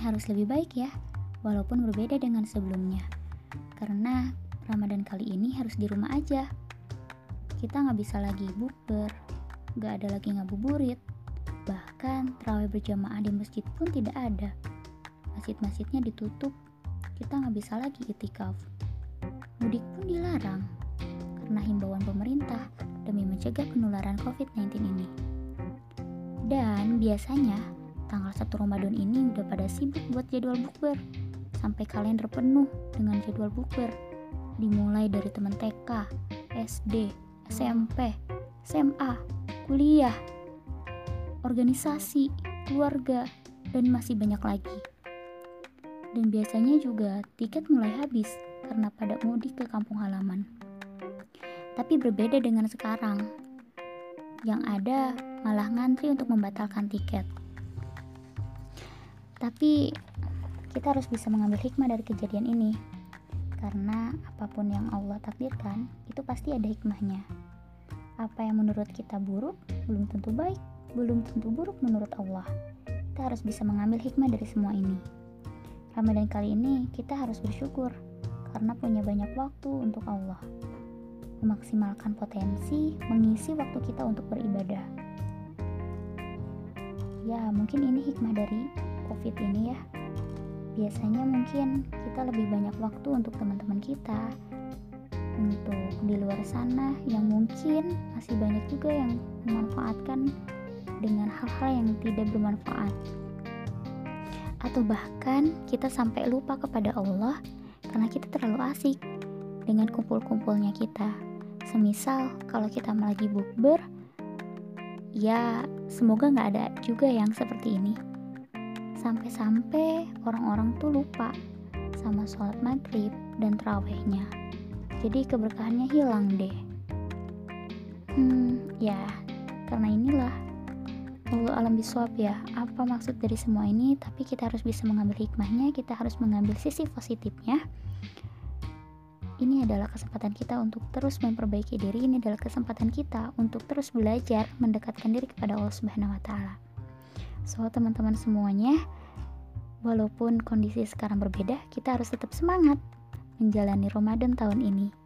harus lebih baik ya, walaupun berbeda dengan sebelumnya. Karena Ramadan kali ini harus di rumah aja. Kita nggak bisa lagi bukber, nggak ada lagi ngabuburit. Bahkan terawih berjamaah di masjid pun tidak ada. Masjid-masjidnya ditutup, kita nggak bisa lagi itikaf. Mudik pun dilarang karena himbauan pemerintah demi mencegah penularan COVID-19 ini. Dan biasanya tanggal 1 Ramadan ini udah pada sibuk buat jadwal bukber sampai kalender penuh dengan jadwal bukber dimulai dari teman TK, SD, SMP, SMA, kuliah, organisasi, keluarga, dan masih banyak lagi. Dan biasanya juga tiket mulai habis karena pada mudik ke kampung halaman. Tapi berbeda dengan sekarang, yang ada malah ngantri untuk membatalkan tiket. Tapi kita harus bisa mengambil hikmah dari kejadian ini. Karena apa pun yang Allah takdirkan, itu pasti ada hikmahnya. Apa yang menurut kita buruk, belum tentu baik, belum tentu buruk menurut Allah. Kita harus bisa mengambil hikmah dari semua ini. Ramadan kali ini kita harus bersyukur karena punya banyak waktu untuk Allah. Memaksimalkan potensi, mengisi waktu kita untuk beribadah. Ya, mungkin ini hikmah dari COVID ini ya. Biasanya mungkin kita lebih banyak waktu untuk teman-teman kita, untuk di luar sana yang mungkin masih banyak juga yang memanfaatkan dengan hal-hal yang tidak bermanfaat. Atau bahkan kita sampai lupa kepada Allah karena kita terlalu asik dengan kumpul-kumpulnya kita. Semisal kalau kita lagi bukber, ya semoga nggak ada juga yang seperti ini Sampai-sampai orang-orang tuh lupa sama sholat maghrib dan terawihnya. Jadi keberkahannya hilang deh. Hmm, ya, karena inilah Allah alam biswab ya. Apa maksud dari semua ini? Tapi kita harus bisa mengambil hikmahnya, kita harus mengambil sisi positifnya. Ini adalah kesempatan kita untuk terus memperbaiki diri. Ini adalah kesempatan kita untuk terus belajar mendekatkan diri kepada Allah Subhanahu wa taala. So, teman-teman semuanya, walaupun kondisi sekarang berbeda, kita harus tetap semangat menjalani Ramadan tahun ini.